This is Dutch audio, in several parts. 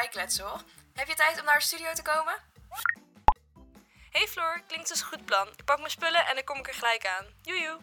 bijkletsen hoor. Heb je tijd om naar de studio te komen? Hey Floor, klinkt als een goed plan. Ik pak mijn spullen en dan kom ik er gelijk aan. Joejoe.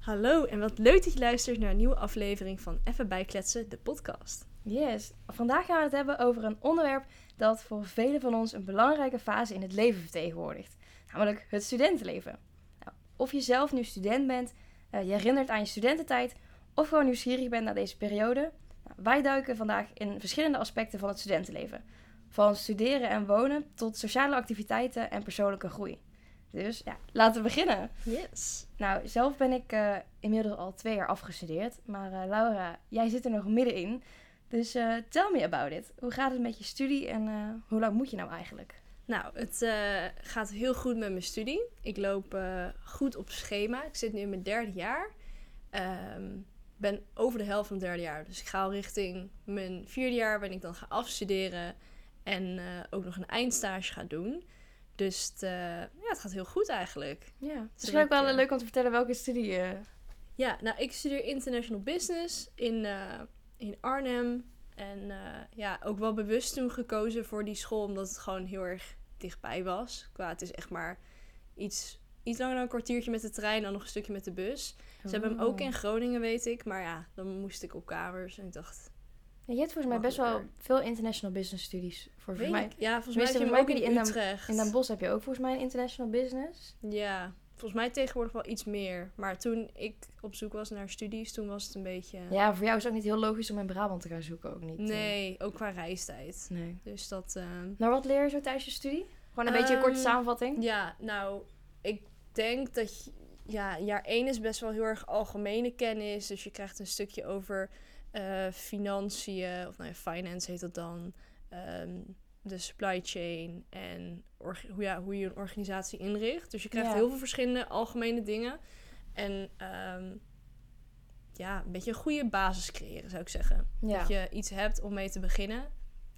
Hallo en wat leuk dat je luistert naar een nieuwe aflevering van Even Bijkletsen, de podcast. Yes, vandaag gaan we het hebben over een onderwerp dat voor velen van ons een belangrijke fase in het leven vertegenwoordigt. Namelijk het studentenleven. Nou, of je zelf nu student bent, uh, je herinnert aan je studententijd of gewoon nieuwsgierig bent naar deze periode. Nou, wij duiken vandaag in verschillende aspecten van het studentenleven. Van studeren en wonen tot sociale activiteiten en persoonlijke groei. Dus ja, laten we beginnen. Yes. Nou, zelf ben ik uh, inmiddels al twee jaar afgestudeerd. Maar uh, Laura, jij zit er nog middenin. Dus uh, tell me about it. Hoe gaat het met je studie en hoe lang moet je nou eigenlijk? Nou, het gaat heel goed met mijn studie. Ik loop goed op schema. Ik zit nu in mijn derde jaar. Um, ben over de helft van het derde jaar. Dus ik ga al richting mijn vierde jaar, ben ik dan gaan afstuderen. En ook nog een eindstage ga doen. Dus het, uh, ja, het gaat heel goed eigenlijk. Ja, het is misschien ook wel leuk om te vertellen welke studie je... Ja, nou, ik studeer International Business in, in Arnhem. En ja, ook wel bewust toen gekozen voor die school, omdat het gewoon heel erg dichtbij was. Qua, het is echt maar iets, iets langer dan een kwartiertje met de trein, dan nog een stukje met de bus. Ze hebben hem ook Oh. in Groningen, weet ik. Maar ja, dan moest ik op kamers. En ik dacht, Ja, je hebt volgens mij best wel veel international business studies. Voor volgens mij. Ja, volgens mij heb je hem ook in, in Den- Utrecht. In Den Bosch heb je ook volgens mij een international business. Ja, volgens mij tegenwoordig wel iets meer. Maar toen ik op zoek was naar studies, toen was het een beetje... Ja, voor jou is het ook niet heel logisch om in Brabant te gaan zoeken, ook niet. eh. Nee, ook qua reistijd. nee. Dus dat... eh, Nou, wat leer je zo tijdens je studie? Gewoon een beetje een korte Ehm, samenvatting. Ja, nou, ik denk dat... je- Ja, jaar 1 is best wel heel erg algemene kennis. Dus je krijgt een stukje over eh, financiën. Of nou ja, finance heet dat dan. Ehm, de supply chain en hoe, ja, hoe je een organisatie inricht. Dus je krijgt Ja. heel veel verschillende algemene dingen. En ehm, ja, een beetje een goede basis creëren, zou ik zeggen. Ja. Dat je iets hebt om mee te beginnen.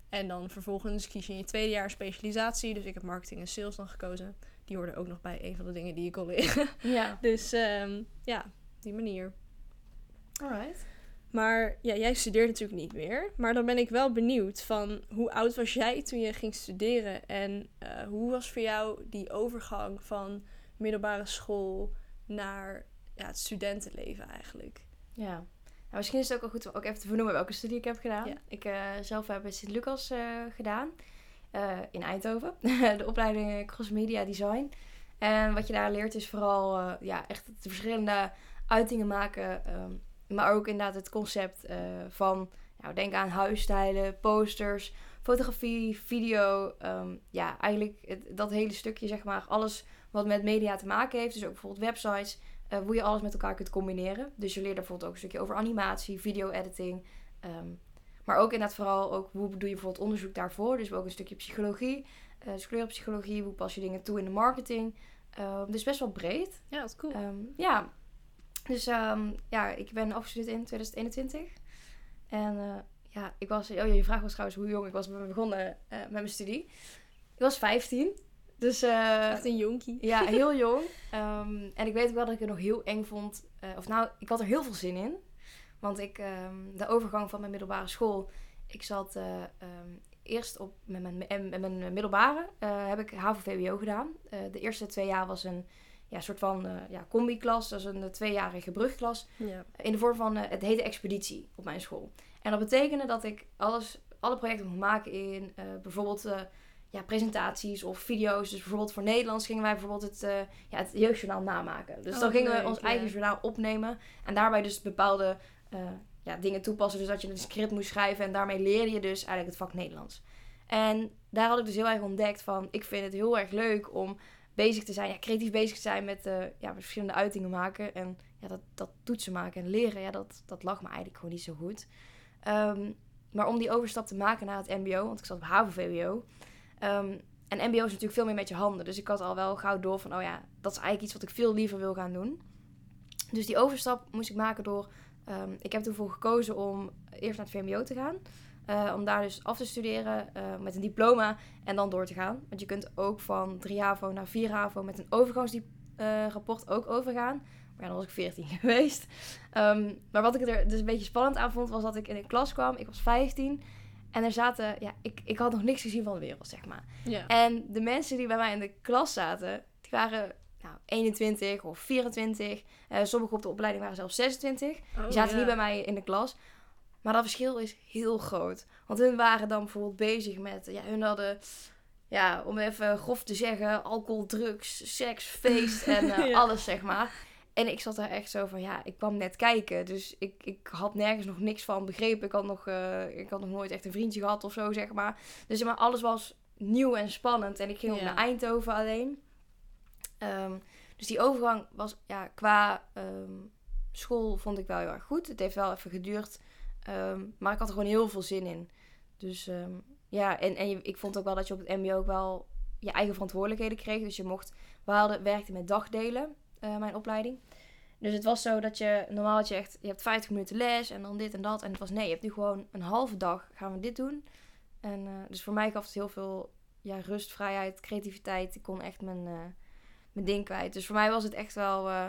En dan vervolgens kies je in je tweede jaar specialisatie. Dus ik heb marketing en sales dan gekozen. Die hoorden ook nog bij een van de dingen die ik kon leren. Ja, dus ehm, ja, die manier. alright. Maar ja, jij studeert natuurlijk niet meer. Maar dan ben ik wel benieuwd van hoe oud was jij toen je ging studeren? En eh, hoe was voor jou die overgang van middelbare school naar ja, het studentenleven eigenlijk? Ja. Nou, misschien is het ook wel goed om ook even te vernoemen welke studie ik heb gedaan. Ja. Ik eh, zelf heb bij Sint-Lucas eh, gedaan. Eh, in Eindhoven. de opleiding eh, Cross Media Design. En wat je daar leert is vooral eh, ja, echt de verschillende uitingen maken. ehm, maar ook inderdaad het concept van, nou, denk aan huisstijlen, posters, fotografie, video. ehm, ja, eigenlijk het- dat hele stukje, zeg maar, alles wat met media te maken heeft. Dus ook bijvoorbeeld websites, hoe je alles met elkaar kunt combineren. Dus je leert er bijvoorbeeld ook een stukje over animatie, video-editing. ehm, maar ook inderdaad vooral ook hoe doe je bijvoorbeeld onderzoek daarvoor. Dus ook een stukje psychologie, eh dus kleurenpsychologie, hoe pas je dingen toe in de marketing. Ehm, dus best wel breed. Ja, dat is cool. Ehm, ja, dus ehm, ja, ik ben afgestudeerd in 2021. En eh, ja, ik was, oh je vraag was trouwens hoe jong ik was begonnen eh, met mijn studie. Ik was 15. Dus eh, Echt een jonkie. ja, heel jong. En ik weet ook wel dat ik het nog heel eng vond. Of nou, ik had er heel veel zin in. Want ik, ehm, de overgang van mijn middelbare school. Ik zat eh, ehm, eerst op met mijn, met mijn middelbare. eh, heb ik HAVO-VWO gedaan. Eh, de eerste twee jaar was een ja, soort van ja, combi-klas. Dat is een tweejarige brugklas. Ja. In de vorm van, het heette expeditie op mijn school. En dat betekende dat ik alles, alle projecten mocht maken in bijvoorbeeld ja, presentaties of video's. Dus bijvoorbeeld voor Nederlands gingen wij bijvoorbeeld het, ja, het jeugdjournaal namaken. Dus Oh, dan gingen leuk, we ons ja. eigen journaal opnemen. En daarbij dus bepaalde eh, ja, dingen toepassen. Dus dat je een script moest schrijven. En daarmee leerde je dus eigenlijk het vak Nederlands. En daar had ik dus heel erg ontdekt van... Ik vind het heel erg leuk om bezig te zijn, ja, creatief bezig te zijn met, eh, ja, verschillende uitingen maken. En ja, dat, dat toetsen maken en leren, ja, dat, dat lag me eigenlijk gewoon niet zo goed. Ehm, maar om die overstap te maken naar het mbo, want ik zat op HAVO-VWO. ehm, en mbo is natuurlijk veel meer met je handen. Dus ik had al wel gauw door van, oh ja, dat is eigenlijk iets wat ik veel liever wil gaan doen. Dus die overstap moest ik maken door... ehm, ik heb ervoor gekozen om eerst naar het VMBO te gaan. Eh, om daar dus af te studeren eh, met een diploma en dan door te gaan. Want je kunt ook van 3 HAVO naar 4 HAVO met een overgangsrapport ook overgaan. Maar ja, dan was ik 14 geweest. Ehm, maar wat ik er dus een beetje spannend aan vond, was dat ik in de klas kwam. Ik was 15. En er zaten, ja, ik, ik had nog niks gezien van de wereld, zeg maar. Ja. En de mensen die bij mij in de klas zaten, die waren nou, 21 of 24. Eh sommigen op de opleiding waren zelfs 26. Oh, Die zaten ja. niet bij mij in de klas. Maar dat verschil is heel groot. Want hun waren dan bijvoorbeeld bezig met... Ja, hun hadden, ja, om even grof te zeggen... alcohol, drugs, seks, feest en eh, Ja. alles, zeg maar. En ik zat daar echt zo van... Ja, ik kwam net kijken. Dus ik, ik had nergens nog niks van begrepen. Ik had, nog, eh, ik had nog nooit echt een vriendje gehad of zo, zeg maar. Dus maar, alles was nieuw en spannend. En ik ging Ja. naar Eindhoven alleen. Ehm, dus die overgang was ja, qua ehm, school vond ik wel heel erg goed. Het heeft wel even geduurd. ehm, maar ik had er gewoon heel veel zin in. Dus ja, en, en je- ik vond ook wel dat je op het MBO ook wel je eigen verantwoordelijkheden kreeg. Dus je mocht, we hadden, werkten met dagdelen, eh, mijn opleiding. Dus het was zo dat je, normaal had je echt, je hebt 50 minuten les en dan dit en dat. En het was nee, je hebt nu gewoon een halve dag gaan we dit doen. En eh, dus voor mij gaf het heel veel ja, rust, vrijheid, creativiteit. Ik kon echt mijn, eh, mijn ding kwijt. Dus voor mij was het echt wel... eh,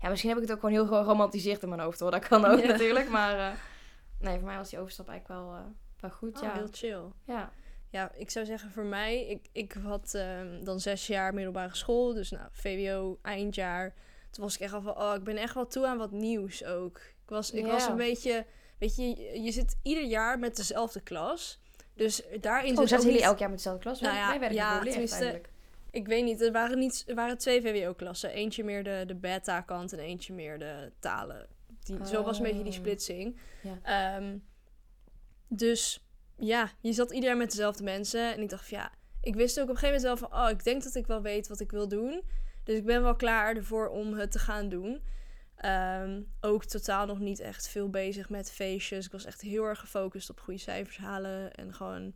ja, misschien heb ik het ook gewoon heel geromantiseerd in mijn hoofd hoor. Dat kan ook Ja. natuurlijk. Maar eh, nee, voor mij was die overstap eigenlijk wel, eh, wel goed. Oh, ja. heel chill. ja. Ja, ik zou zeggen voor mij, ik, ik had ehm, dan zes jaar middelbare school, dus nou, VWO, eindjaar. Toen was ik echt al van, oh, ik ben echt wel toe aan wat nieuws ook. Ik was, ik was Ja. een beetje, weet je, je- zit ieder jaar met dezelfde klas. Dus daarin Oh, zit jullie niet- elk jaar met dezelfde klas? Nou ja, ja, geroleerd tenminste. Ik weet niet, er waren, niet, er waren twee VWO-klassen. Eentje meer de, de beta-kant en eentje meer de talen. Die, Zo was een beetje die Oh. splitsing. Ja. Ehm, dus ja, je zat ieder jaar met dezelfde mensen. En ik dacht van ja, ik wist ook op een gegeven moment wel van... Oh, ik denk dat ik wel weet wat ik wil doen. Dus ik ben wel klaar ervoor om het te gaan doen. Ehm, ook totaal nog niet echt veel bezig met feestjes. Ik was echt heel erg gefocust op goede cijfers halen. En gewoon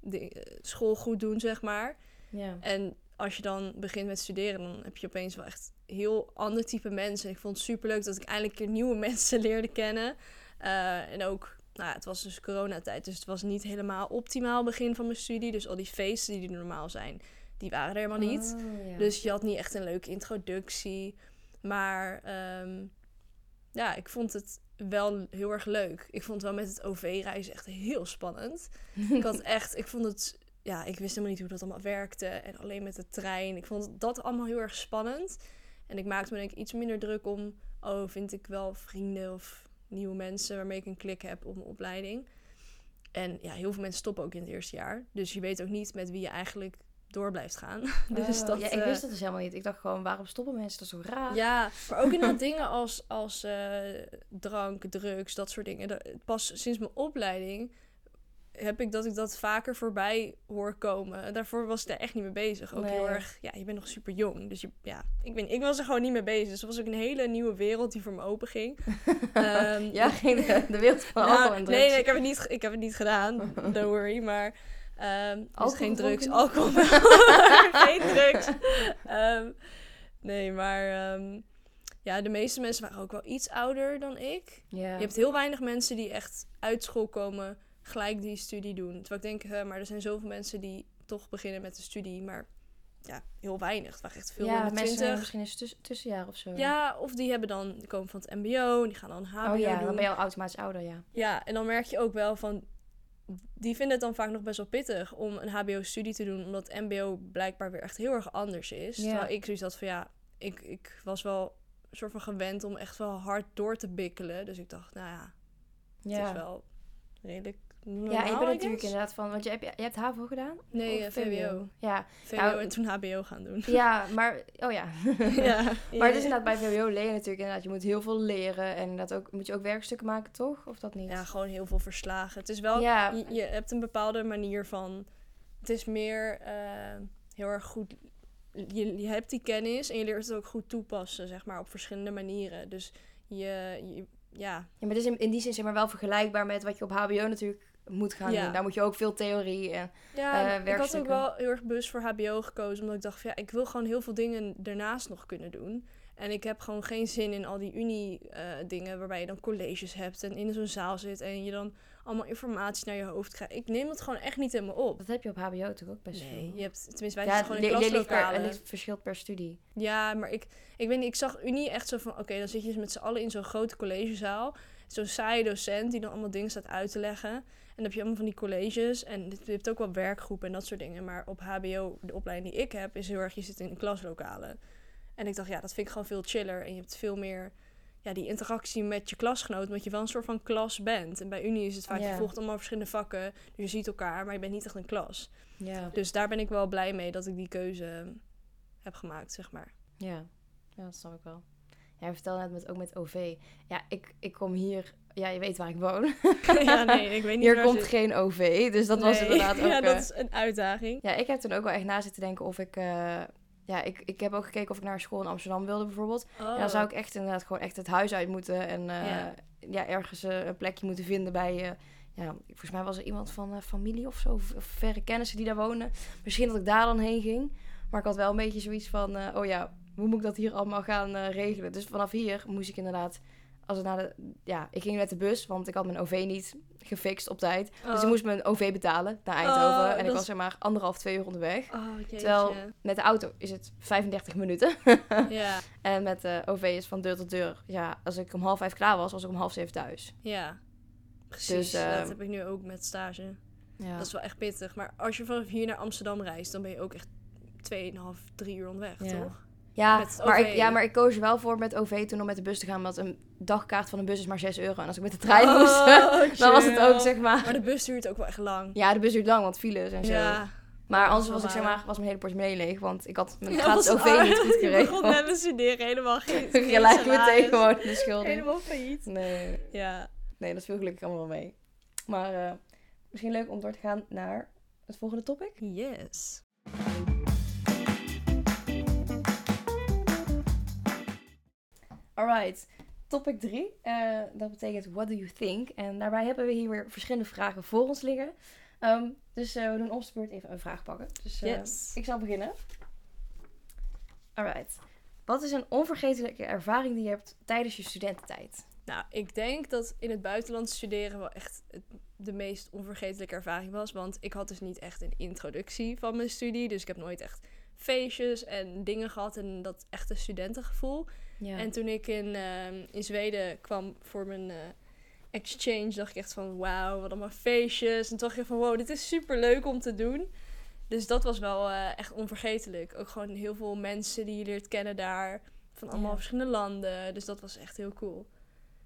de, eh, school goed doen, zeg maar. Ja. En als je dan begint met studeren, dan heb je opeens wel echt heel ander type mensen. En ik vond het superleuk dat ik eindelijk nieuwe mensen leerde kennen. Eh, en ook, nou ja, het was dus coronatijd, dus het was niet helemaal optimaal begin van mijn studie. Dus al die feesten die er normaal zijn, die waren er helemaal niet. Oh, ja. Dus je had niet echt een leuke introductie. Maar ehm, ja, ik vond het wel heel erg leuk. Ik vond wel met het OV-reizen echt heel spannend. ik had echt, ik vond het, ja, ik wist helemaal niet hoe dat allemaal werkte. En alleen met de trein. Ik vond dat allemaal heel erg spannend. En ik maakte me denk ik iets minder druk om, oh, vind ik wel vrienden of nieuwe mensen waarmee ik een klik heb op mijn opleiding. En ja, heel veel mensen stoppen ook in het eerste jaar. Dus je weet ook niet met wie je eigenlijk door blijft gaan. dus Oh, dat, ja, ik eh, wist dat dus helemaal niet. Ik dacht gewoon, waarom stoppen mensen? Dat is zo raar. ja, maar ook inderdaad dingen als, als eh, drank, drugs, dat soort dingen. Dat- Pas sinds mijn opleiding heb ik dat ik dat vaker voorbij hoor komen. Daarvoor was ik daar echt niet mee bezig. Ook Nee. heel erg, ja, je bent nog super jong. Dus je, ja, ik, ben, ik was er gewoon niet mee bezig. Dus het was ook een hele nieuwe wereld die voor me open ging. Ehm, Ja, geen de, de wereld van nou, alcohol en drugs. nee, nee, ik heb het niet, ik heb het niet gedaan. Don't worry. Maar dus Alcohol geen drugs. Alcohol geen drugs. Nee, maar ehm, ja, de meeste mensen waren ook wel iets ouder dan ik. Je hebt heel weinig mensen die echt uit school komen, gelijk die studie doen. Terwijl ik denk, maar er zijn zoveel mensen die toch beginnen met de studie. Maar ja, heel weinig. Het waren echt veel ja, mensen misschien eens tuss tussenjaar of zo. Ja, of die hebben dan, die komen van het mbo en die gaan dan een hbo oh ja, doen. dan ben je al automatisch ouder, ja. Ja, en dan merk je ook wel van. Die vinden het dan vaak nog best wel pittig om een HBO-studie te doen, omdat MBO blijkbaar weer echt heel erg anders is. Ja. Terwijl ik zoiets had van ja, ik, ik was wel een soort van gewend om echt wel hard door te bikkelen. Dus ik dacht, nou ja, het Ja, is wel redelijk. Normaal, ja ik ben natuurlijk inderdaad van... Want je hebt, je hebt HAVO gedaan? Nee, VWO. Ja, VWO Nou, en toen HBO gaan doen. ja, maar... Oh ja. ja, Maar het is inderdaad bij VWO leer je natuurlijk inderdaad... Je moet heel veel leren. En dat ook, moet je ook werkstukken maken, toch? Of dat niet? Ja, gewoon heel veel verslagen. Het is wel, Ja. je, je hebt een bepaalde manier van. Het is meer eh, heel erg goed. Je, je hebt die kennis en je leert het ook goed toepassen, zeg maar, op verschillende manieren. Dus je, je ja, Ja, maar het is in, in die zin zeg maar wel vergelijkbaar met wat je op HBO natuurlijk moet gaan Ja. doen. Daar moet je ook veel theorie en... ja Eh, ik had ook wel heel erg bewust voor HBO gekozen, omdat ik dacht, van, ja, ik wil gewoon heel veel dingen ernaast nog kunnen doen. En ik heb gewoon geen zin in al die uni-dingen waarbij je dan colleges hebt en in zo'n zaal zit en je dan allemaal informatie naar je hoofd krijgt. Ik neem dat gewoon echt niet in me op. Dat heb je op HBO toch ook best Nee, veel? je hebt, tenminste wij ja, zitten gewoon in klaslokalen. het ligt verschilt per studie. Ja, maar ik, ik weet niet, ik zag Unie echt zo van, oké, dan zit je dus met z'n allen in zo'n grote collegezaal. Zo'n saaie docent die dan allemaal dingen staat uit te leggen. En dan heb je allemaal van die colleges en je hebt ook wel werkgroepen en dat soort dingen. Maar op HBO, de opleiding die ik heb, is heel erg, je zit in klaslokalen. En ik dacht, ja, dat vind ik gewoon veel chiller. En je hebt veel meer ja, die interactie met je klasgenoot, omdat je wel een soort van klas bent. En bij Unie is het vaak, je volgt allemaal verschillende vakken. Dus je ziet elkaar, maar je bent niet echt een klas. Ja. Dus daar ben ik wel blij mee dat ik die keuze heb gemaakt, zeg maar. Ja. ja, dat snap ik wel. Ja, vertelde net met, ook met OV. Ja, ik, ik kom hier... Ja, je weet waar ik woon. ja, nee, ik weet niet Hier komt geen OV, dus dat was inderdaad ook... ja, eh, dat is een uitdaging. Ja, ik heb toen ook wel echt na zitten denken of ik... eh, ja, ik, ik heb ook gekeken of ik naar school in Amsterdam wilde bijvoorbeeld. Oh. Dan zou ik echt inderdaad gewoon echt het huis uit moeten. En eh, Ja. ja. ergens eh, een plekje moeten vinden bij... eh, ja, volgens mij was er iemand van eh, familie of zo. Of, of verre kennissen die daar wonen. Misschien dat ik daar dan heen ging. Maar ik had wel een beetje zoiets van... eh, oh ja, hoe moet ik dat hier allemaal gaan eh, regelen? Dus vanaf hier moest ik inderdaad... Als naar de, ja, ik ging met de bus, want ik had mijn OV niet gefixt op tijd. Dus Oh. ik moest mijn OV betalen naar Eindhoven. Oh, en ik was zeg maar anderhalf, twee uur onderweg. Oh. Terwijl met de auto is het 35 minuten. Ja, En met de OV is van deur tot deur. Ja, als ik om half vijf klaar was, was ik om half zeven thuis. ja. Precies, Dus, dat heb ik nu ook met stage. Ja. Dat is wel echt pittig. Maar als je vanaf hier naar Amsterdam reist, dan ben je ook echt 2,5, 3 uur onderweg, Ja. toch? Ja, maar ik, ja, maar ik koos er wel voor met OV toen om met de bus te gaan. Want een dagkaart van een bus is maar 6 euro. En als ik met de trein moest, Oh, dan was het ook zeg maar... Maar de bus duurt ook wel echt lang. Ja, de bus duurt lang, want files en zo. Ja. Maar anders was ik zeg maar, was mijn hele portemonnee leeg. Want ik had mijn Ja, gratis OV niet goed Ik begon geregeld. met studeren helemaal geen, Gelijk meteen gewoon de schuld. in. Helemaal failliet. Nee, Ja. nee, dat viel gelukkig allemaal wel mee. Maar eh, misschien leuk om door te gaan naar het volgende topic. Yes. Alright, topic 3. dat betekent what do you think? En daarbij hebben we hier weer verschillende vragen voor ons liggen. Ehm, dus eh, we doen op de beurt even een vraag pakken. Dus eh, Yes. ik zal beginnen. Alright. Wat is een onvergetelijke ervaring die je hebt tijdens je studententijd? Nou, ik denk dat in het buitenland studeren wel echt de meest onvergetelijke ervaring was. Want ik had dus niet echt een introductie van mijn studie. Dus ik heb nooit echt feestjes en dingen gehad en dat echte studentengevoel. Ja. En toen ik in, ehm, in Zweden kwam voor mijn eh, exchange, dacht ik echt van wauw, wat allemaal feestjes. En toen dacht ik van wow, dit is super leuk om te doen. Dus dat was wel eh, echt onvergetelijk. Ook gewoon heel veel mensen die je leert kennen daar. Van allemaal Ja. verschillende landen. Dus dat was echt heel cool.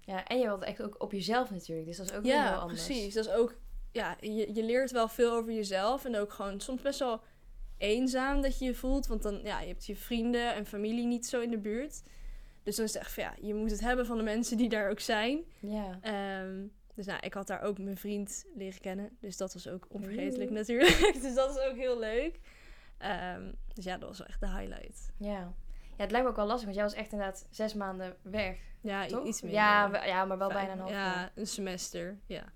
ja, en je wilt echt ook op jezelf natuurlijk. Dus dat is ook weer heel Ja, anders. precies. Dat is ook, ja, je, je leert wel veel over jezelf. En ook gewoon soms best wel eenzaam dat je je voelt. Want dan, ja, je hebt je vrienden en familie niet zo in de buurt. Dus dan is het echt van, ja, je moet het hebben van de mensen die daar ook zijn. Ja. Ehm, dus nou, ik had daar ook mijn vriend leren kennen. Dus dat was ook onvergetelijk Oeh. natuurlijk. dus dat is ook heel leuk. Ehm, dus ja, dat was wel echt de highlight. Ja. Ja, het lijkt me ook wel lastig, want jij was echt inderdaad zes maanden weg. Ja, Toch? iets meer. Ja, we- ja, maar wel bijna een half jaar. Ja, een semester, ja. Dus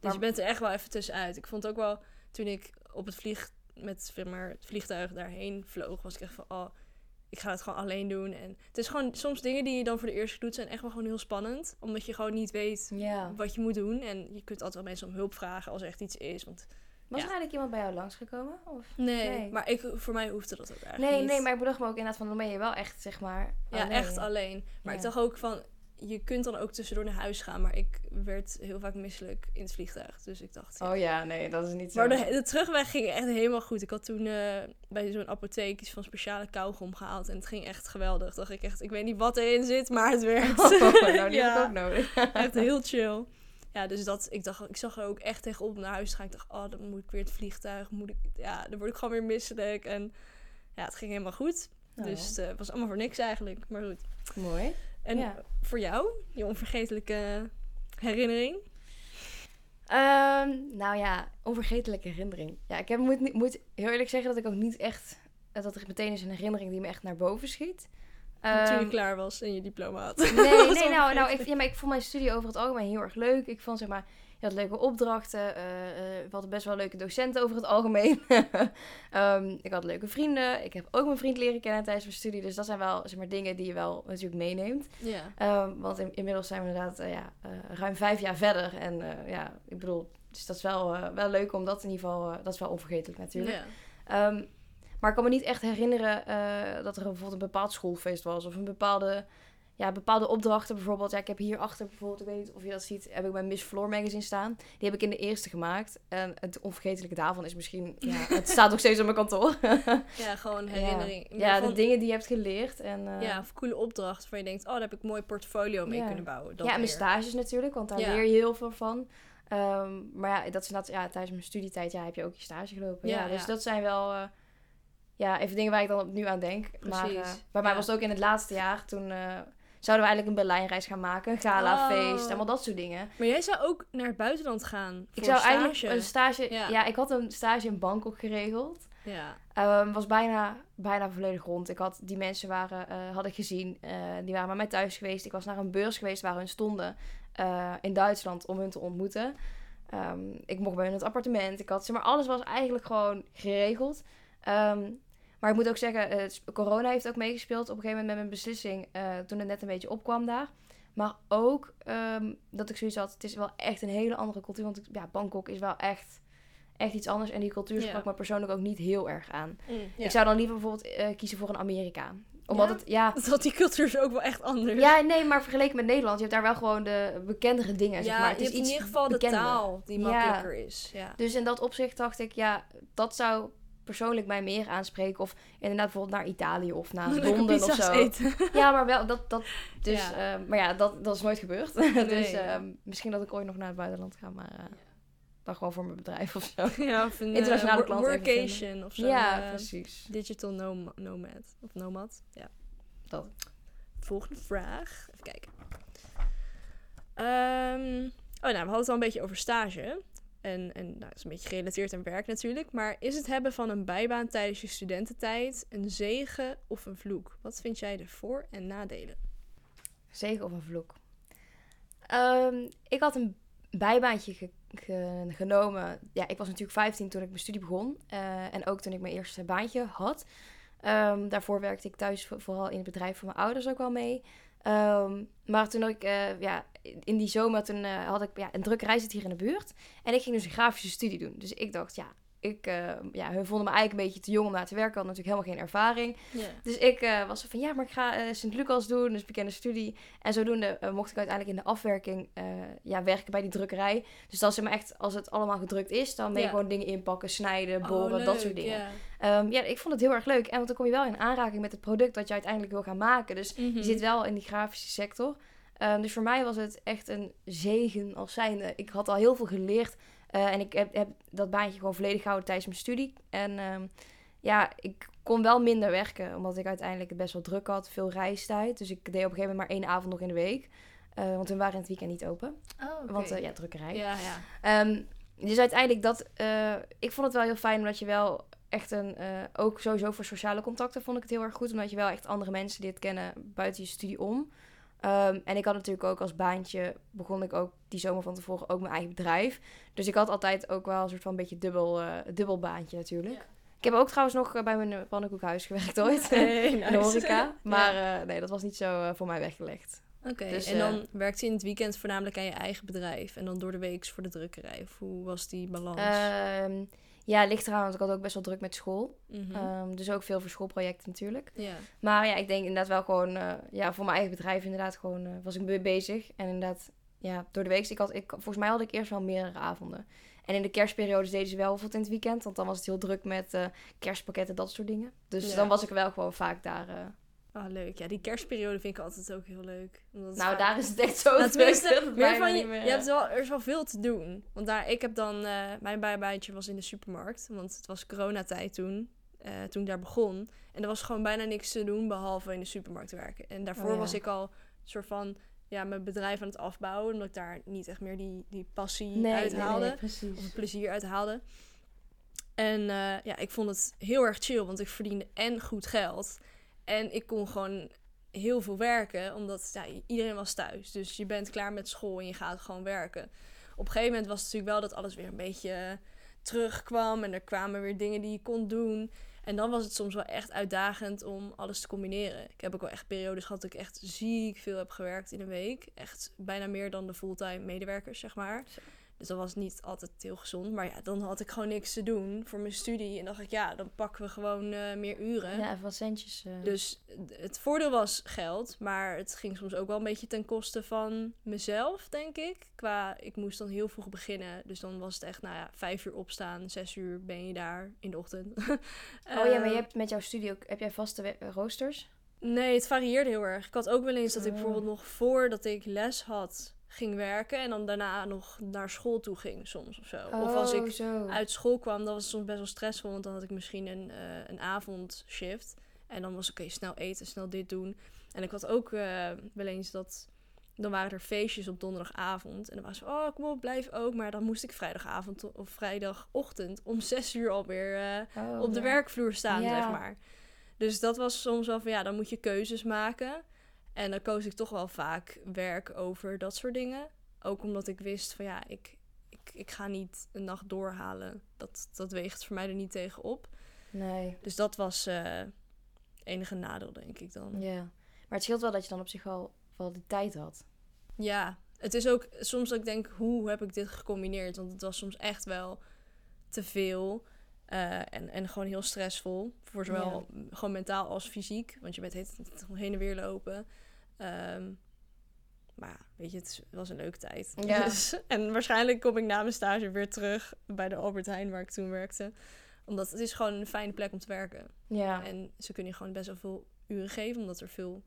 Maar- je bent er echt wel even tussenuit. Ik vond ook wel, toen ik op het vlieg met zeg maar, het vliegtuig daarheen vloog, was ik echt van, oh, ik ga het gewoon alleen doen. En het is gewoon, soms dingen die je dan voor de eerste keer doet, zijn echt wel gewoon heel spannend. Omdat je gewoon niet weet Ja. wat je moet doen. En je kunt altijd wel mensen om hulp vragen als er echt iets is. Want Was Ja. er eigenlijk iemand bij jou langsgekomen? Of? nee, Nee. maar ik, voor mij hoefde dat ook eigenlijk Nee, niet. nee, maar ik bedacht me ook inderdaad van, dan ben je wel echt, zeg maar... Ja, alleen. echt alleen. Maar Ja. ik dacht ook van, je kunt dan ook tussendoor naar huis gaan. Maar ik werd heel vaak misselijk in het vliegtuig. Dus ik dacht, ja. Oh ja, nee, dat is niet zo. Maar de, de terugweg ging echt helemaal goed. Ik had toen eh, bij zo'n apotheek iets van speciale kauwgom gehaald. En het ging echt geweldig. Dacht ik echt, ik weet niet wat erin zit, maar het werkt. Oh, nou, die Ja. heb ik ook nodig. Echt heel chill. Ja, dus dat, ik dacht, ik zag er ook echt tegenop naar huis gaan. Ik dacht, oh, dan moet ik weer het vliegtuig. Moet ik, ja, dan word ik gewoon weer misselijk. En ja, het ging helemaal goed. Nou, Dus eh, het was allemaal voor niks eigenlijk. Maar goed. Mooi. En Ja. voor jou, je onvergetelijke herinnering? Ehm, nou ja, onvergetelijke herinnering. Ja, ik heb, moet, moet heel eerlijk zeggen dat ik ook niet echt... Dat er meteen is een herinnering die me echt naar boven schiet. toen Ehm, je klaar was en je diploma had. Nee, nee nou, nou ik, ja, maar ik vond mijn studie over het algemeen heel erg leuk. Ik vond zeg maar je had leuke opdrachten. eh, eh, we hadden best wel leuke docenten over het algemeen. Ehm, ik had leuke vrienden. Ik heb ook mijn vriend leren kennen tijdens mijn studie. Dus dat zijn wel zeg maar, dingen die je wel natuurlijk meeneemt. Ehm, want in- inmiddels zijn we inderdaad eh, ja, ruim vijf jaar verder. En ja, ik bedoel, dus dat is wel, eh, wel leuk om dat in ieder geval... eh, dat is wel onvergetelijk natuurlijk. Ja. Ehm, maar ik kan me niet echt herinneren dat er bijvoorbeeld een bepaald schoolfeest was. Of een bepaalde, ja, bepaalde opdrachten bijvoorbeeld. Ja, ik heb hier achter bijvoorbeeld, ik weet niet of je dat ziet, heb ik mijn Miss Floor magazine staan. Die heb ik in de eerste gemaakt. En het onvergetelijke daarvan is misschien, ja, het staat nog steeds op mijn kantoor. ja, gewoon herinnering. Ja, ja de dingen die je hebt geleerd. En, eh, Ja, of coole opdracht waarvan je denkt, oh, daar heb ik een mooi portfolio mee Ja. kunnen bouwen. Dat ja, en mijn stages natuurlijk, want daar leer je heel veel van. Ehm, maar ja, dat is inderdaad, ja, tijdens mijn studietijd ja, heb je ook je stage gelopen. Ja, dus dat zijn wel eh, ja, even dingen waar ik dan op nu aan denk. Maar eh, bij mij was het ook in het laatste jaar, toen zouden we eigenlijk een Berlijnreis gaan maken, een galafeest, Oh. allemaal dat soort dingen. Maar jij zou ook naar het buitenland gaan Ik zou stage. eigenlijk een stage, Ja. ja. ik had een stage in Bangkok geregeld. Ja, Ehm, was bijna, bijna volledig rond. Ik had die mensen waren, eh, had ik gezien. eh, die waren bij mij thuis geweest. Ik was naar een beurs geweest waar hun stonden eh, in Duitsland om hun te ontmoeten. Ehm, ik mocht bij hun het appartement. Ik had, zeg maar, alles was eigenlijk gewoon geregeld. Ehm, maar ik moet ook zeggen, eh, corona heeft ook meegespeeld op een gegeven moment met mijn beslissing. eh, toen het net een beetje opkwam daar. Maar ook ehm, dat ik zoiets had, het is wel echt een hele andere cultuur. Want ja, Bangkok is wel echt, echt iets anders. En die cultuur sprak me persoonlijk ook niet heel erg aan. Mm. Ik zou dan liever bijvoorbeeld eh, kiezen voor een Amerika. Omdat Ja? het, ja... Dat die cultuur is ook wel echt anders. Ja, nee, maar vergeleken met Nederland, je hebt daar wel gewoon de bekendere dingen, zeg maar. Het is in ieder geval de taal die Ja. makkelijker is. Ja. Dus in dat opzicht dacht ik, ja, dat zou persoonlijk mij meer aanspreken. Of inderdaad bijvoorbeeld naar Italië of naar Londen of zo. eten. Ja, maar wel, dat, dat, dus, Ja. eh, maar ja, dat, dat is nooit gebeurd. dus ja. eh, misschien dat ik ooit nog naar het buitenland ga, maar eh, dan gewoon voor mijn bedrijf of zo. Ja, of een Internationale eh, klant workation of zo. ja, precies. digital nom- nomad. Of nomad. Ja. Dat. Volgende vraag. Even kijken. Ehm, oh, nou, we hadden het al een beetje over stage. En, en nou, dat is een beetje gerelateerd aan werk natuurlijk. Maar is het hebben van een bijbaan tijdens je studententijd een zegen of een vloek? Wat vind jij de voor- en nadelen? Zegen of een vloek? Ehm, ik had een bijbaantje ge- ge- genomen. Ja, ik was natuurlijk 15 toen ik mijn studie begon. eh, en ook toen ik mijn eerste baantje had. Ehm, daarvoor werkte ik thuis vo- vooral in het bedrijf van mijn ouders ook wel mee. Ehm, maar toen ik, eh, ja, in die zomer, toen eh, had ik ja, een drukkerij zit hier in de buurt. En ik ging dus een grafische studie doen. Dus ik dacht, ja, ik, eh, ja, hun vonden me eigenlijk een beetje te jong om daar te werken. Ik had natuurlijk helemaal geen ervaring. Dus ik eh, was van, ja, maar ik ga eh Sint-Lucas doen, dus bekende studie. En zodoende mocht ik uiteindelijk in de afwerking ja, werken bij die drukkerij. Dus dat is maar echt, als het allemaal gedrukt is, dan ben je gewoon dingen inpakken, snijden, Oh, boren, dat soort dingen. Ja. Ehm, ja, ik vond het heel erg leuk. En want dan kom je wel in aanraking met het product dat je uiteindelijk wil gaan maken. Dus Mhm. je zit wel in die grafische sector. Ehm, dus voor mij was het echt een zegen als zijnde. Ik had al heel veel geleerd. Eh, en ik heb, heb dat baantje gewoon volledig gehouden tijdens mijn studie. En ehm, ja, ik kon wel minder werken. Omdat ik uiteindelijk het best wel druk had. Veel reistijd. Dus ik deed op een gegeven moment maar één avond nog in de week. Eh, want we waren in het weekend niet open. Oh. Want eh, ja, drukkerij. ja, ja. Ehm, dus uiteindelijk dat... ik vond het wel heel fijn omdat je wel echt een... ook sowieso voor sociale contacten vond ik het heel erg goed. Omdat je wel echt andere mensen dit kennen buiten je studie om. Ehm, en ik had natuurlijk ook als baantje... begon ik ook die zomer van tevoren ook mijn eigen bedrijf. Dus ik had altijd ook wel een soort van een beetje dubbel, eh, dubbel baantje natuurlijk. Ja. Ik heb ook trouwens nog eh, bij mijn eh, pannenkoekhuis gewerkt ooit. Hey, In de nice. horeca. Maar Ja. nee, dat was niet zo voor mij weggelegd. Oké, Dus, en dan werkt je in het weekend voornamelijk aan je eigen bedrijf. En dan door de week voor de drukkerij. Of hoe was die balans? Ehm, ja, ligt eraan, want ik had ook best wel druk met school. Mhm. Ehm, dus ook veel voor schoolprojecten natuurlijk. ja. Maar ja, ik denk inderdaad wel gewoon, eh, ja, voor mijn eigen bedrijf inderdaad gewoon, eh, was ik mee bezig. En inderdaad, ja, door de week, ik had, ik, volgens mij had ik eerst wel meerdere avonden. En in de kerstperiodes deden ze wel bijvoorbeeld in het weekend, want dan was het heel druk met eh, kerstpakketten, dat soort dingen. Dus Ja. dan was ik wel gewoon vaak daar. Ah, leuk. Ja, die kerstperiode vind ik altijd ook heel leuk. Omdat nou, daar is het echt zo Nou, tenminste, meer van je, meer, je hebt wel, er is wel veel te doen. Want daar, ik heb dan, eh, mijn bijbaantje was in de supermarkt. Want het was coronatijd toen, eh, toen ik daar begon. En er was gewoon bijna niks te doen, behalve in de supermarkt werken. En daarvoor Oh ja. was ik al soort van, ja, mijn bedrijf aan het afbouwen. Omdat ik daar niet echt meer die, die passie nee, uithaalde. nee, of plezier uithaalde. En eh, ja, ik vond het heel erg chill, want ik verdiende en goed geld. En ik kon gewoon heel veel werken, omdat ja, iedereen was thuis. Dus je bent klaar met school en je gaat gewoon werken. op een gegeven moment was het natuurlijk wel dat alles weer een beetje terugkwam. En er kwamen weer dingen die je kon doen. En dan was het soms wel echt uitdagend om alles te combineren. Ik heb ook wel echt periodes gehad dat ik echt ziek veel heb gewerkt in een week. Echt bijna meer dan de fulltime medewerkers, zeg maar. Dus dat was niet altijd heel gezond. Maar ja, dan had ik gewoon niks te doen voor mijn studie. En dacht ik, ja, dan pakken we gewoon eh, meer uren. Ja, even wat centjes. eh. Dus het voordeel was geld, maar het ging soms ook wel een beetje ten koste van mezelf, denk ik. Qua, ik moest dan heel vroeg beginnen, dus dan was het echt, nou ja, vijf uur opstaan, zes uur ben je daar in de ochtend. oh ja, maar je Eh, hebt met jouw studie ook, heb jij vaste roosters? Nee, het varieerde heel erg. Ik had ook wel eens dat ik Oh. bijvoorbeeld nog voordat ik les had, ging werken en dan daarna nog naar school toe ging soms of zo. of als Oh, ik zo. uit school kwam, dan was het soms best wel stressvol. Want dan had ik misschien een, eh, een avondshift. En dan was oké, snel eten, snel dit doen. En ik had ook eh, wel eens dat... Dan waren er feestjes op donderdagavond. En dan was oh, kom op, blijf ook. Maar dan moest ik vrijdagavond of vrijdagochtend om zes uur alweer Oh, op de ja. werkvloer staan, Ja. zeg maar. Dus dat was soms wel van, ja, dan moet je keuzes maken. En dan koos ik toch wel vaak werk over dat soort dingen. Ook omdat ik wist van, ja, ik, ik, ik ga niet een nacht doorhalen. Dat, dat weegt voor mij er niet tegen op. Nee, Dus dat was eh enige nadeel, denk ik dan. ja. Maar het scheelt wel dat je dan op zich wel, wel de tijd had. Ja, het is ook soms dat ik denk, hoe heb ik dit gecombineerd? Want het was soms echt wel te veel. eh, en, en gewoon heel stressvol. Voor zowel gewoon mentaal als fysiek. Want je bent heen en weer lopen. Ehm, maar ja, weet je, het is- was een leuke tijd. Ja. Dus- en waarschijnlijk kom ik na mijn stage weer terug bij de Albert Heijn waar ik toen werkte. Omdat het is gewoon een fijne plek om te werken. Ja, En ze kunnen je gewoon best wel veel uren geven. Omdat er veel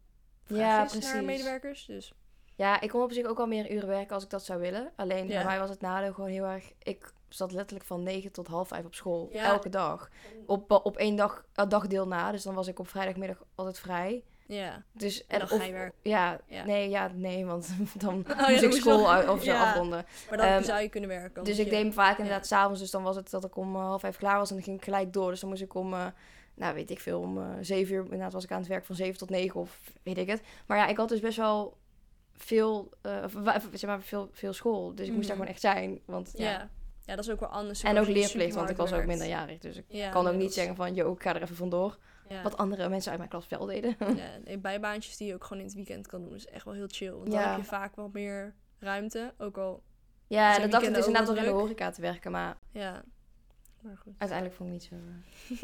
Ja, vraag is naar precies. medewerkers. Dus ja ik kon op zich ook wel meer uren werken als ik dat zou willen. Alleen Ja. bij mij was het nadeel gewoon heel erg... Ik zat letterlijk van 9 tot half 5 op school. Ja. Elke dag. Op, op één dag, een dagdeel na. Dus dan was ik op vrijdagmiddag altijd vrij. ja. Dus, En dan of- ga je werken. Ja, Ja. nee, ja, nee, want dan ja, moest ik school uit- of zo Ja. afronden. Maar dan Ehm, zou je kunnen werken. Dus ik deed vaak inderdaad s'avonds. Dus dan was het dat ik om eh, half vijf klaar was en dan ging ik gelijk door. Dus dan moest ik om, eh, nou weet ik veel, om eh, zeven uur. Inderdaad was ik aan het werk van zeven tot negen of weet ik het. Maar ja, ik had dus best wel veel, eh, zeg maar, veel, veel school. Dus ik moest daar Mhm. gewoon echt zijn. Want, Ja. Ja. dat is ook wel anders. En ook leerplicht, want ik was ook minderjarig. Dus ik Ja, kan ook niet zeggen van, yo, ik ga er even vandoor. Ja. Wat andere mensen uit mijn klas wel deden. Ja, bijbaantjes die je ook gewoon in het weekend kan doen, is echt wel heel chill. Want dan heb je vaak wat meer ruimte. Ook al, Ja, dat dacht ik dus inderdaad door in de horeca te werken. Maar ja. Maar goed. uiteindelijk vond ik niet zo...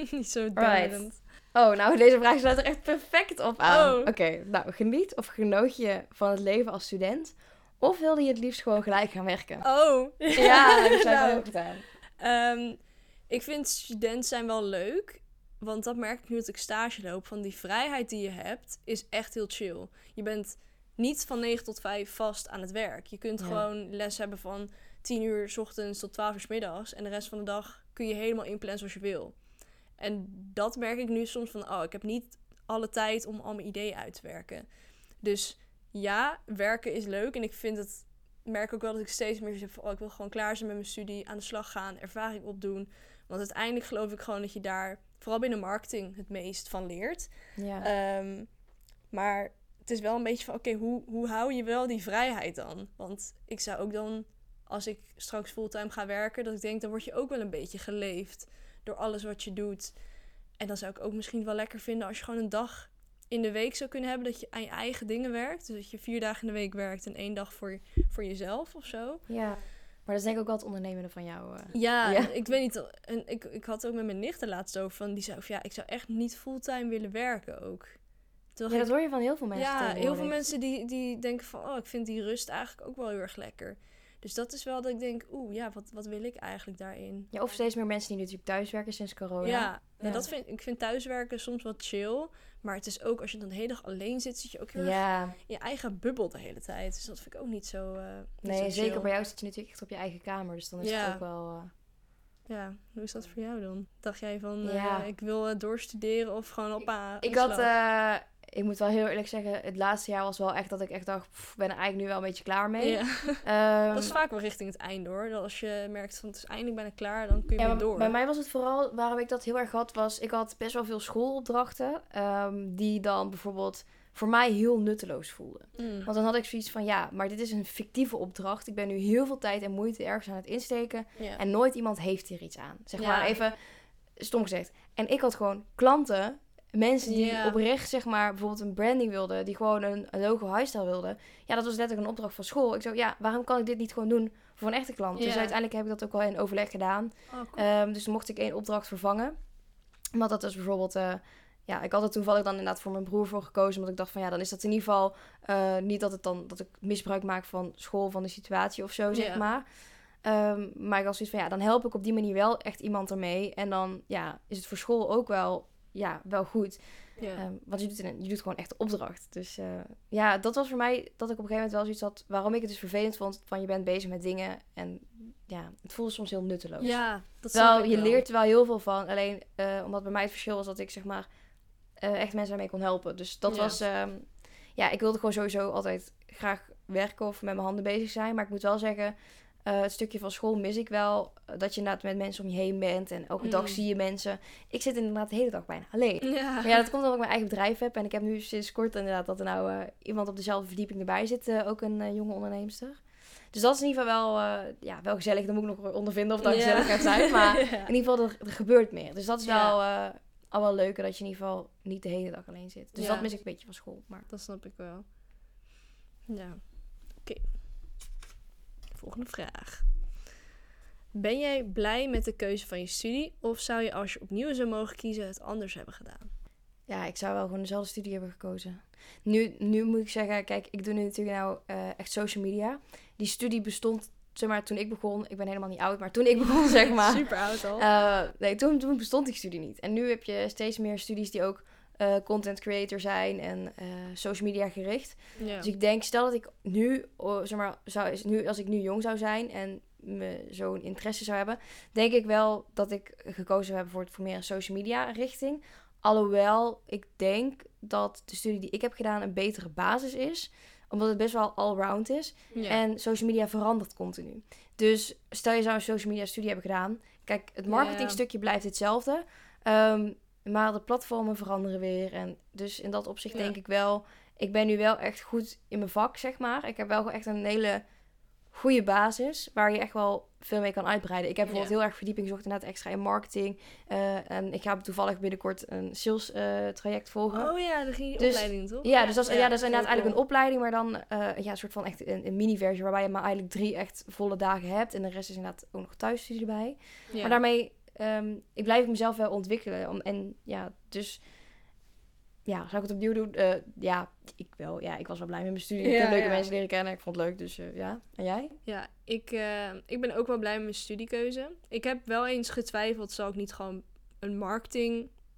eh. niet zo denderend. Oh, nou, deze vraag sluit er echt perfect op aan. Oh. Oké, nou, geniet of genoot je van het leven als student? Of wilde je het liefst gewoon gelijk gaan werken? Oh. Ja, dat ik Nou, ook gedaan. Ehm, ik vind student zijn wel leuk. Want dat merk ik nu dat ik stage loop. Van die vrijheid die je hebt, is echt heel chill. Je bent niet van 9 tot 5 vast aan het werk. Je kunt Ja. gewoon les hebben van 10 uur s ochtends tot 12 uur s middags. En de rest van de dag kun je helemaal inplannen zoals je wil. En dat merk ik nu soms van, oh, ik heb niet alle tijd om al mijn ideeën uit te werken. Dus ja, werken is leuk. En ik vind het, merk ook wel dat ik steeds meer zeg van, oh, ik wil gewoon klaar zijn met mijn studie, aan de slag gaan, ervaring opdoen. Want uiteindelijk geloof ik gewoon dat je daar, vooral binnen marketing, het meest van leert. Ja. Ehm, maar het is wel een beetje van, oké, hoe, hoe hou je wel die vrijheid dan? Want ik zou ook dan, als ik straks fulltime ga werken, dat ik denk, dan word je ook wel een beetje geleefd door alles wat je doet. En dan zou ik ook misschien wel lekker vinden als je gewoon een dag in de week zou kunnen hebben dat je aan je eigen dingen werkt. Dus dat je vier dagen in de week werkt en één dag voor, voor jezelf of zo. ja. Maar dat is denk ik ook wel het ondernemende van jou. eh. Ja, Ja. ik weet niet. En ik, ik had ook met mijn nicht er laatst over van, die zei van, ja, ik zou echt niet fulltime willen werken ook. Toen Ja, dat hoor je van heel veel mensen ja, heel veel mensen die, die denken van, oh, ik vind die rust eigenlijk ook wel heel erg lekker. Dus dat is wel dat ik denk, oeh, ja, wat, wat wil ik eigenlijk daarin? Ja, of steeds meer mensen die natuurlijk thuiswerken sinds corona. Ja, Ja. dat vind, ik vind thuiswerken soms wat chill. Maar het is ook, als je dan de hele dag alleen zit, zit je ook heel erg in je eigen bubbel de hele tijd. Dus dat vind ik ook niet zo eh, niet nee, zo zeker chill. bij jou zit je natuurlijk echt op je eigen kamer. Dus dan is Ja. het ook wel... eh, Ja, hoe is dat voor jou dan? Dacht jij van, eh, ik wil doorstuderen of gewoon op aan Ik had, eh, ik moet wel heel eerlijk zeggen, het laatste jaar was wel echt dat ik echt dacht, pff, ben er eigenlijk nu wel een beetje klaar mee. Ja. Ehm, Dat is vaak wel richting het einde hoor. Dat als je merkt van het is eindelijk bijna klaar, dan kun je ja, weer door. bij mij was het vooral, waarom ik dat heel erg had, was ik had best wel veel schoolopdrachten. ehm, die dan bijvoorbeeld voor mij heel nutteloos voelde. Mm. Want dan had ik zoiets van, ja, maar dit is een fictieve opdracht. Ik ben nu heel veel tijd en moeite ergens aan het insteken. En nooit iemand heeft hier iets aan. Zeg Ja. maar even stom gezegd. En ik had gewoon klanten, mensen die oprecht zeg maar bijvoorbeeld een branding wilden, die gewoon een, een logo highstyle wilden. Ja, dat was letterlijk een opdracht van school. Ik zei, ja, waarom kan ik dit niet gewoon doen voor een echte klant? Dus uiteindelijk heb ik dat ook wel in overleg gedaan. Oh, cool. Ehm, dus dan mocht ik één opdracht vervangen. Maar dat is bijvoorbeeld... eh, ja, ik had er toevallig dan inderdaad voor mijn broer voor gekozen. Omdat ik dacht van ja, dan is dat in ieder geval eh, niet dat, het dan, dat ik misbruik maak van school, van de situatie of zo, zeg maar. Ehm, maar ik was zoiets van ja, dan help ik op die manier wel echt iemand ermee. En dan ja, is het voor school ook wel, ja, wel goed. ja. Ehm, want je doet, een- je doet gewoon echt de opdracht. Dus eh, ja, dat was voor mij dat ik op een gegeven moment wel zoiets had. Waarom ik het dus vervelend vond van je bent bezig met dingen. En ja, het voelde soms heel nutteloos. ja, dat Wel, je wel. leert er wel heel veel van. Alleen eh, omdat bij mij het verschil was dat ik zeg maar eh, echt mensen daarmee kon helpen. Dus dat Ja. was. ehm, ja, ik wilde gewoon sowieso altijd graag werken of met mijn handen bezig zijn. Maar ik moet wel zeggen, eh, het stukje van school mis ik wel. eh, Dat je inderdaad met mensen om je heen bent. En elke dag Mm. zie je mensen. Ik zit inderdaad de hele dag bijna alleen. Ja. Maar ja, dat komt omdat ik mijn eigen bedrijf heb. En ik heb nu sinds kort inderdaad dat er nou eh, iemand op dezelfde verdieping erbij zit. ook een jonge onderneemster. Dus dat is in ieder geval wel, ja, wel gezellig. Dan moet ik nog ondervinden of dat Ja. gezellig gaat zijn. Maar Ja. in ieder geval, er, er gebeurt meer. Dus dat is wel al wel leuker dat je in ieder geval niet de hele dag alleen zit. Dus dat mis ik een beetje van school. Maar Dat snap ik wel. Ja. Oké. Volgende vraag. Ben jij blij met de keuze van je studie? Of zou je als je opnieuw zou mogen kiezen het anders hebben gedaan? ja, ik zou wel gewoon dezelfde studie hebben gekozen. Nu, nu moet ik zeggen, kijk, ik doe nu natuurlijk nou eh, echt social media. Die studie bestond, zeg maar, toen ik begon. Ik ben helemaal niet oud, maar toen ik begon, zeg maar. Super oud al. Eh, nee, toen, toen bestond die studie niet. En nu heb je steeds meer studies die ook eh, content creator zijn en eh, social media gericht. Dus ik denk, stel dat ik nu, zeg maar, zou, is nu, als ik nu jong zou zijn en me zo'n interesse zou hebben, denk ik wel dat ik gekozen zou hebben voor, het, voor meer een social media richting. Alhoewel ik denk dat de studie die ik heb gedaan een betere basis is, omdat het best wel all-round is. En social media verandert continu. Dus stel je zou een social media studie hebben gedaan. Kijk, het marketingstukje blijft hetzelfde. ehm, maar de platformen veranderen weer. En dus in dat opzicht Ja. denk ik wel... Ik ben nu wel echt goed in mijn vak, zeg maar. Ik heb wel echt een hele goede basis... waar je echt wel veel mee kan uitbreiden. Ik heb bijvoorbeeld heel erg verdieping gezocht inderdaad extra in marketing. eh, en ik ga toevallig binnenkort een sales eh, traject volgen. Oh ja, dan ging je Dus- opleiding, toch? Ja, dus dat is, ja, dat is inderdaad eigenlijk een opleiding, maar dan eh, ja, een soort van echt een, een mini-versie waarbij je maar eigenlijk drie echt volle dagen hebt. En de rest is inderdaad ook nog thuisstudie erbij. Ja. Maar daarmee, ehm, ik blijf mezelf wel ontwikkelen. Om, en ja, dus ja, zou ik het opnieuw doen? Eh, ja, ik wel. Ja, ik was wel blij met mijn studie. ik heb leuke mensen leren kennen. Ik vond het leuk, dus eh, ja. En jij? Ja, ik, eh, ik ben ook wel blij met mijn studiekeuze. Ik heb wel eens getwijfeld, zal ik niet gewoon een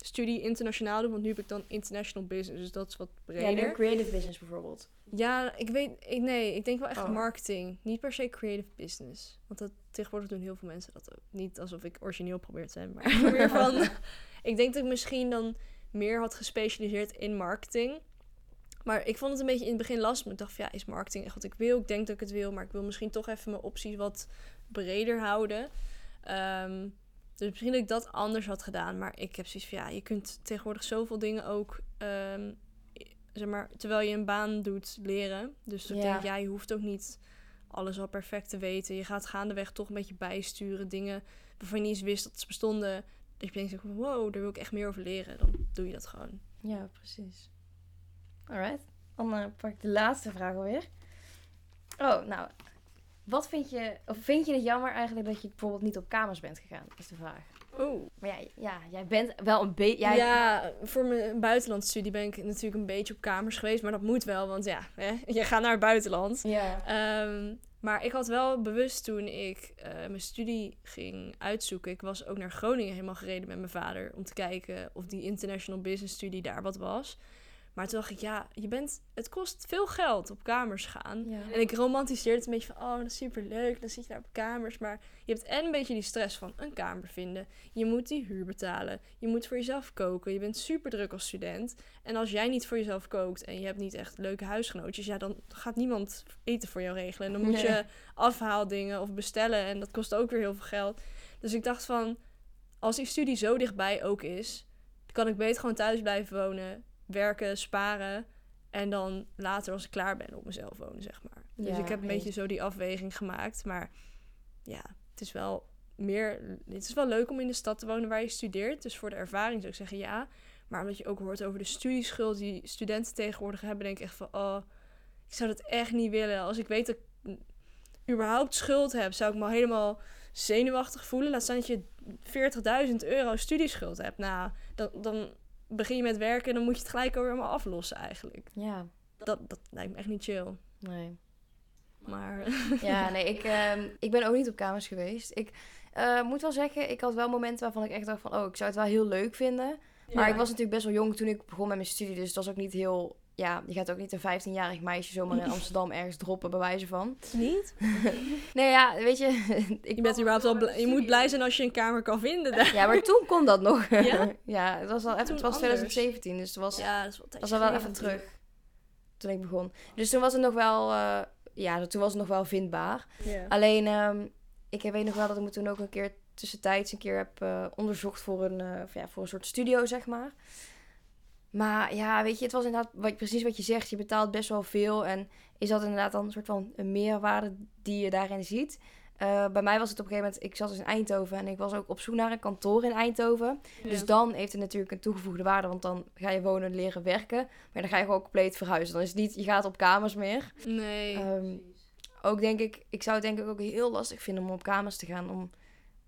marketingstudie internationaal doen? Want nu heb ik dan international business, dus dat is wat breder. creative business bijvoorbeeld. Ja, ik weet, ik, nee, ik denk wel echt Oh. marketing. Niet per se creative business. Want dat, tegenwoordig doen heel veel mensen dat ook. Niet alsof ik origineel probeer te zijn, maar meer van... ik denk dat ik misschien dan meer had gespecialiseerd in marketing. Maar ik vond het een beetje in het begin lastig. Ik dacht van, ja, is marketing echt wat ik wil? Ik denk dat ik het wil, maar ik wil misschien toch even mijn opties wat breder houden. Ehm, dus misschien dat ik dat anders had gedaan. Maar ik heb zoiets van, ja, je kunt tegenwoordig zoveel dingen ook... ehm, zeg maar, terwijl je een baan doet, leren. Dus ik Ja. denk, ja, je hoeft ook niet alles al perfect te weten. Je gaat gaandeweg toch een beetje bijsturen. Dingen waarvan je niet eens wist dat ze bestonden. Dat je denkt, wow, daar wil ik echt meer over leren. Dan doe je dat gewoon. Ja, precies. Alright. Dan eh, pak ik de laatste vraag alweer. Oh, nou. Wat vind je, of vind je het jammer eigenlijk dat je bijvoorbeeld niet op kamers bent gegaan? Is de vraag. Oh. Maar ja, ja jij bent wel een beetje... jij- Ja, voor mijn buitenlandstudie ben ik natuurlijk een beetje op kamers geweest. Maar dat moet wel, want ja, hè, je gaat naar het buitenland. Ja. Ehm, maar ik had wel bewust toen ik eh, mijn studie ging uitzoeken. Ik was ook naar Groningen helemaal gereden met mijn vader. Om te kijken of die international business studie daar wat was. Maar toen dacht ik, ja, je bent, het kost veel geld op kamers gaan. Ja. En ik romantiseerde het een beetje van, oh, dat is super leuk. Dan zit je daar op kamers. Maar je hebt en een beetje die stress van een kamer vinden. Je moet die huur betalen. Je moet voor jezelf koken. Je bent super druk als student. En als jij niet voor jezelf kookt en je hebt niet echt leuke huisgenootjes, ja, dan gaat niemand eten voor jou regelen. En dan moet Nee. je afhaaldingen of bestellen. En dat kost ook weer heel veel geld. Dus ik dacht van, als die studie zo dichtbij ook is, dan kan ik beter gewoon thuis blijven wonen, werken, sparen. En dan later, als ik klaar ben, op mezelf wonen, zeg maar. dus Ja, ik heb een beetje zo die afweging gemaakt. Maar ja, het is wel meer... Het is wel leuk om in de stad te wonen waar je studeert. Dus voor de ervaring zou ik zeggen ja. Maar omdat je ook hoort over de studieschuld die studenten tegenwoordig hebben... denk ik echt van, oh, ik zou dat echt niet willen. Als ik weet dat ik überhaupt schuld heb, zou ik me al helemaal zenuwachtig voelen. Laat staan dat je 40.000 euro studieschuld hebt. Nou, dan, dan begin je met werken en dan moet je het gelijk helemaal aflossen eigenlijk. Ja, Dat, dat lijkt me echt niet chill. nee. Maar Ja, nee, ik, ehm, ik ben ook niet op kamers geweest. Ik eh, moet wel zeggen, ik had wel momenten waarvan ik echt dacht van... Oh, ik zou het wel heel leuk vinden. Maar ik was natuurlijk best wel jong toen ik begon met mijn studie. Dus het was ook niet heel... Ja, je gaat ook niet een 15-jarig meisje zomaar in Amsterdam ergens droppen, bij wijze van. niet. Nee, ja, weet je... ik Je bent überhaupt wel blij, je moet blij zijn als je een kamer kan vinden daar. Ja, maar toen kon dat nog. Ja? ja, het was al even, Toen het was anders. 2017, dus het was, Ja, dat is wel, een was tijdje al wel even terug. Toen ik begon. Dus toen was het nog wel, eh, ja, toen was het nog wel vindbaar. Alleen, ehm, ik weet nog wel dat ik me toen ook een keer tussentijds een keer heb eh, onderzocht voor een, eh, ja, voor een soort studio, zeg maar. Maar ja, weet je, het was inderdaad wat, precies wat je zegt. Je betaalt best wel veel. En is dat inderdaad dan een soort van een meerwaarde die je daarin ziet? Eh, bij mij was het op een gegeven moment, ik zat dus in Eindhoven en ik was ook op zoek naar een kantoor in Eindhoven. Dus dan heeft het natuurlijk een toegevoegde waarde, want dan ga je wonen, leren, werken. Maar dan ga je gewoon compleet verhuizen. Dan is het niet, je gaat op kamers meer. Nee. Ehm, ook denk ik, ik zou het denk ik ook heel lastig vinden om op kamers te gaan. Om,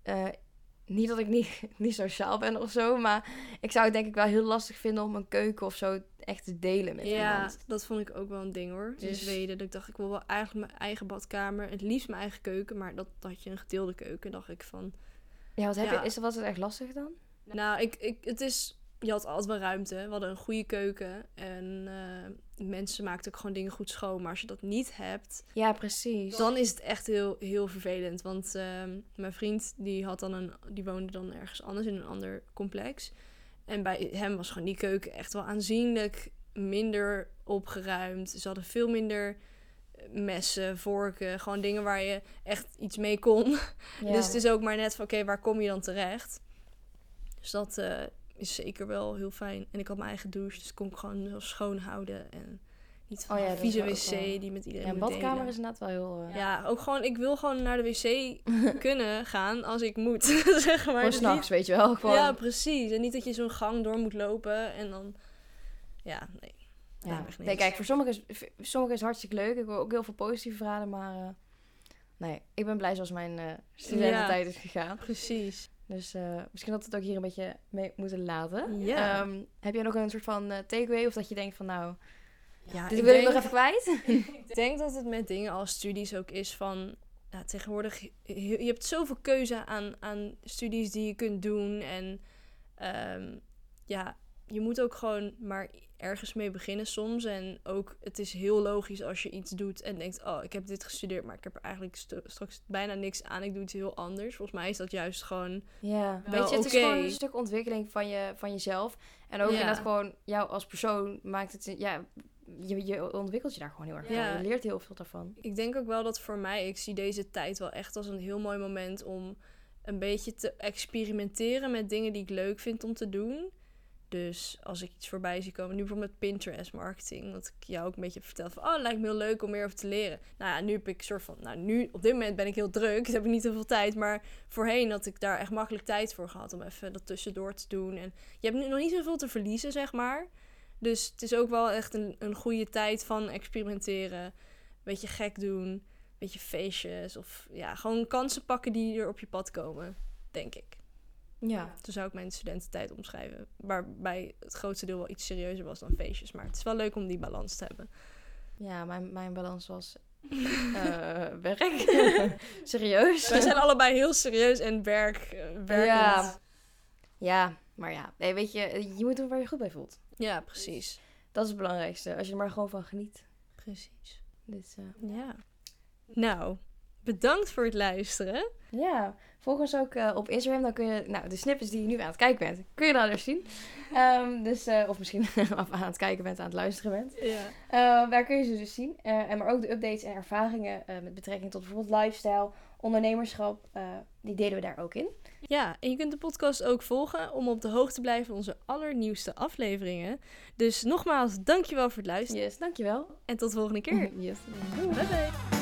eh, niet dat ik niet, niet sociaal ben of zo, maar ik zou het denk ik wel heel lastig vinden om een keuken of zo echt te delen met ja, iemand. dat vond ik ook wel een ding hoor. In Dus- Zweden. Dat ik dacht, ik wil wel eigenlijk mijn eigen badkamer. Het liefst mijn eigen keuken. Maar dat, dat had je een gedeelde keuken. dacht ik van... Ja, wat heb Ja. je, is dat, was het echt lastig dan? Nou, ik, ik, het is... Je had altijd wel ruimte. We hadden een goede keuken. En eh, mensen maakten ook gewoon dingen goed schoon. Maar als je dat niet hebt... Ja, precies. Dan is het echt heel, heel vervelend. Want ehm, mijn vriend die had dan een, die woonde dan ergens anders in een ander complex. En bij hem was gewoon die keuken echt wel aanzienlijk minder opgeruimd. Ze hadden veel minder messen, vorken, gewoon dingen waar je echt iets mee kon. Ja. Dus het is ook maar net van oké, waar kom je dan terecht? Dus dat eh, is zeker wel heel fijn. En ik had mijn eigen douche, dus kon ik gewoon schoon houden. En niet van Oh ja, vieze wc wel- die met iedereen ja, een badkamer delen. is inderdaad wel heel... eh, Ja, ook gewoon, ik wil gewoon naar de wc kunnen gaan als ik moet, zeg maar. Gewoon Dus s'nachts, weet je wel. Gewoon, Ja, precies. En niet dat je zo'n gang door moet lopen en dan... Ja, nee. Ja. Nee, kijk, voor sommigen is, voor sommigen is het hartstikke leuk. Ik hoor ook heel veel positieve verhalen, maar... eh, nee, ik ben blij zoals mijn eh studententijd is gegaan. Precies. Dus eh, misschien dat we het ook hier een beetje mee moeten laten. Ehm, heb jij nog een soort van eh, takeaway? Of dat je denkt van nou, Ja, dit ik wil ik denk- nog even kwijt? Ik denk dat het met dingen als studies ook is van... Ja, tegenwoordig, je je hebt zoveel keuze aan, aan studies die je kunt doen. En ehm, ja, je moet ook gewoon maar ergens mee beginnen soms. En ook, het is heel logisch als je iets doet en denkt... Oh, ik heb dit gestudeerd, maar ik heb er eigenlijk straks bijna niks aan. Ik doe iets heel anders. Volgens mij is dat juist gewoon... Ja, weet je, het is gewoon een stuk ontwikkeling van, je, van jezelf. En ook Ja. inderdaad gewoon jou als persoon maakt het... Ja, je, je ontwikkelt je daar gewoon heel erg Ja. van. Je leert heel veel daarvan. Ik denk ook wel dat voor mij, ik zie deze tijd wel echt als een heel mooi moment om een beetje te experimenteren met dingen die ik leuk vind om te doen. Dus als ik iets voorbij zie komen, nu bijvoorbeeld Pinterest marketing, dat ik jou ook een beetje heb verteld van, oh, lijkt me heel leuk om meer over te leren. Nou ja, nu heb ik een soort van, nou nu, op dit moment ben ik heel druk, dus heb ik niet zoveel tijd, maar voorheen had ik daar echt makkelijk tijd voor gehad om even dat tussendoor te doen. En je hebt nu nog niet zoveel te verliezen, zeg maar. Dus het is ook wel echt een, een goede tijd van experimenteren, een beetje gek doen, beetje feestjes of ja, gewoon kansen pakken die er op je pad komen, denk ik. Ja. Zo zou ik mijn studententijd omschrijven. Waarbij het grootste deel wel iets serieuzer was dan feestjes. Maar het is wel leuk om die balans te hebben. Ja, mijn, mijn balans was eh, werk. Serieus. Wij zijn allebei heel serieus en werk, eh, werkend. Ja. Ja. Ja, maar ja. Nee, weet je, je moet doen waar je goed bij voelt. precies. Dat is het belangrijkste. Als je er maar gewoon van geniet. Precies. Dus, eh, Ja. Nou, bedankt voor het luisteren. Ja, volg ons ook eh, op Instagram. Dan kun je, nou, de snippets die je nu aan het kijken bent, kun je dan dus zien. Ehm, dus, eh, of misschien aan het kijken bent, aan het luisteren bent. Ja. Eh, daar kun je ze dus zien. Eh, en maar ook de updates en ervaringen eh, met betrekking tot bijvoorbeeld lifestyle ondernemerschap, eh, die delen we daar ook in. Ja, en je kunt de podcast ook volgen om op de hoogte te blijven van onze allernieuwste afleveringen. Dus nogmaals, dankjewel voor het luisteren Yes, dankjewel. en tot de volgende keer. Yes. Bye bye.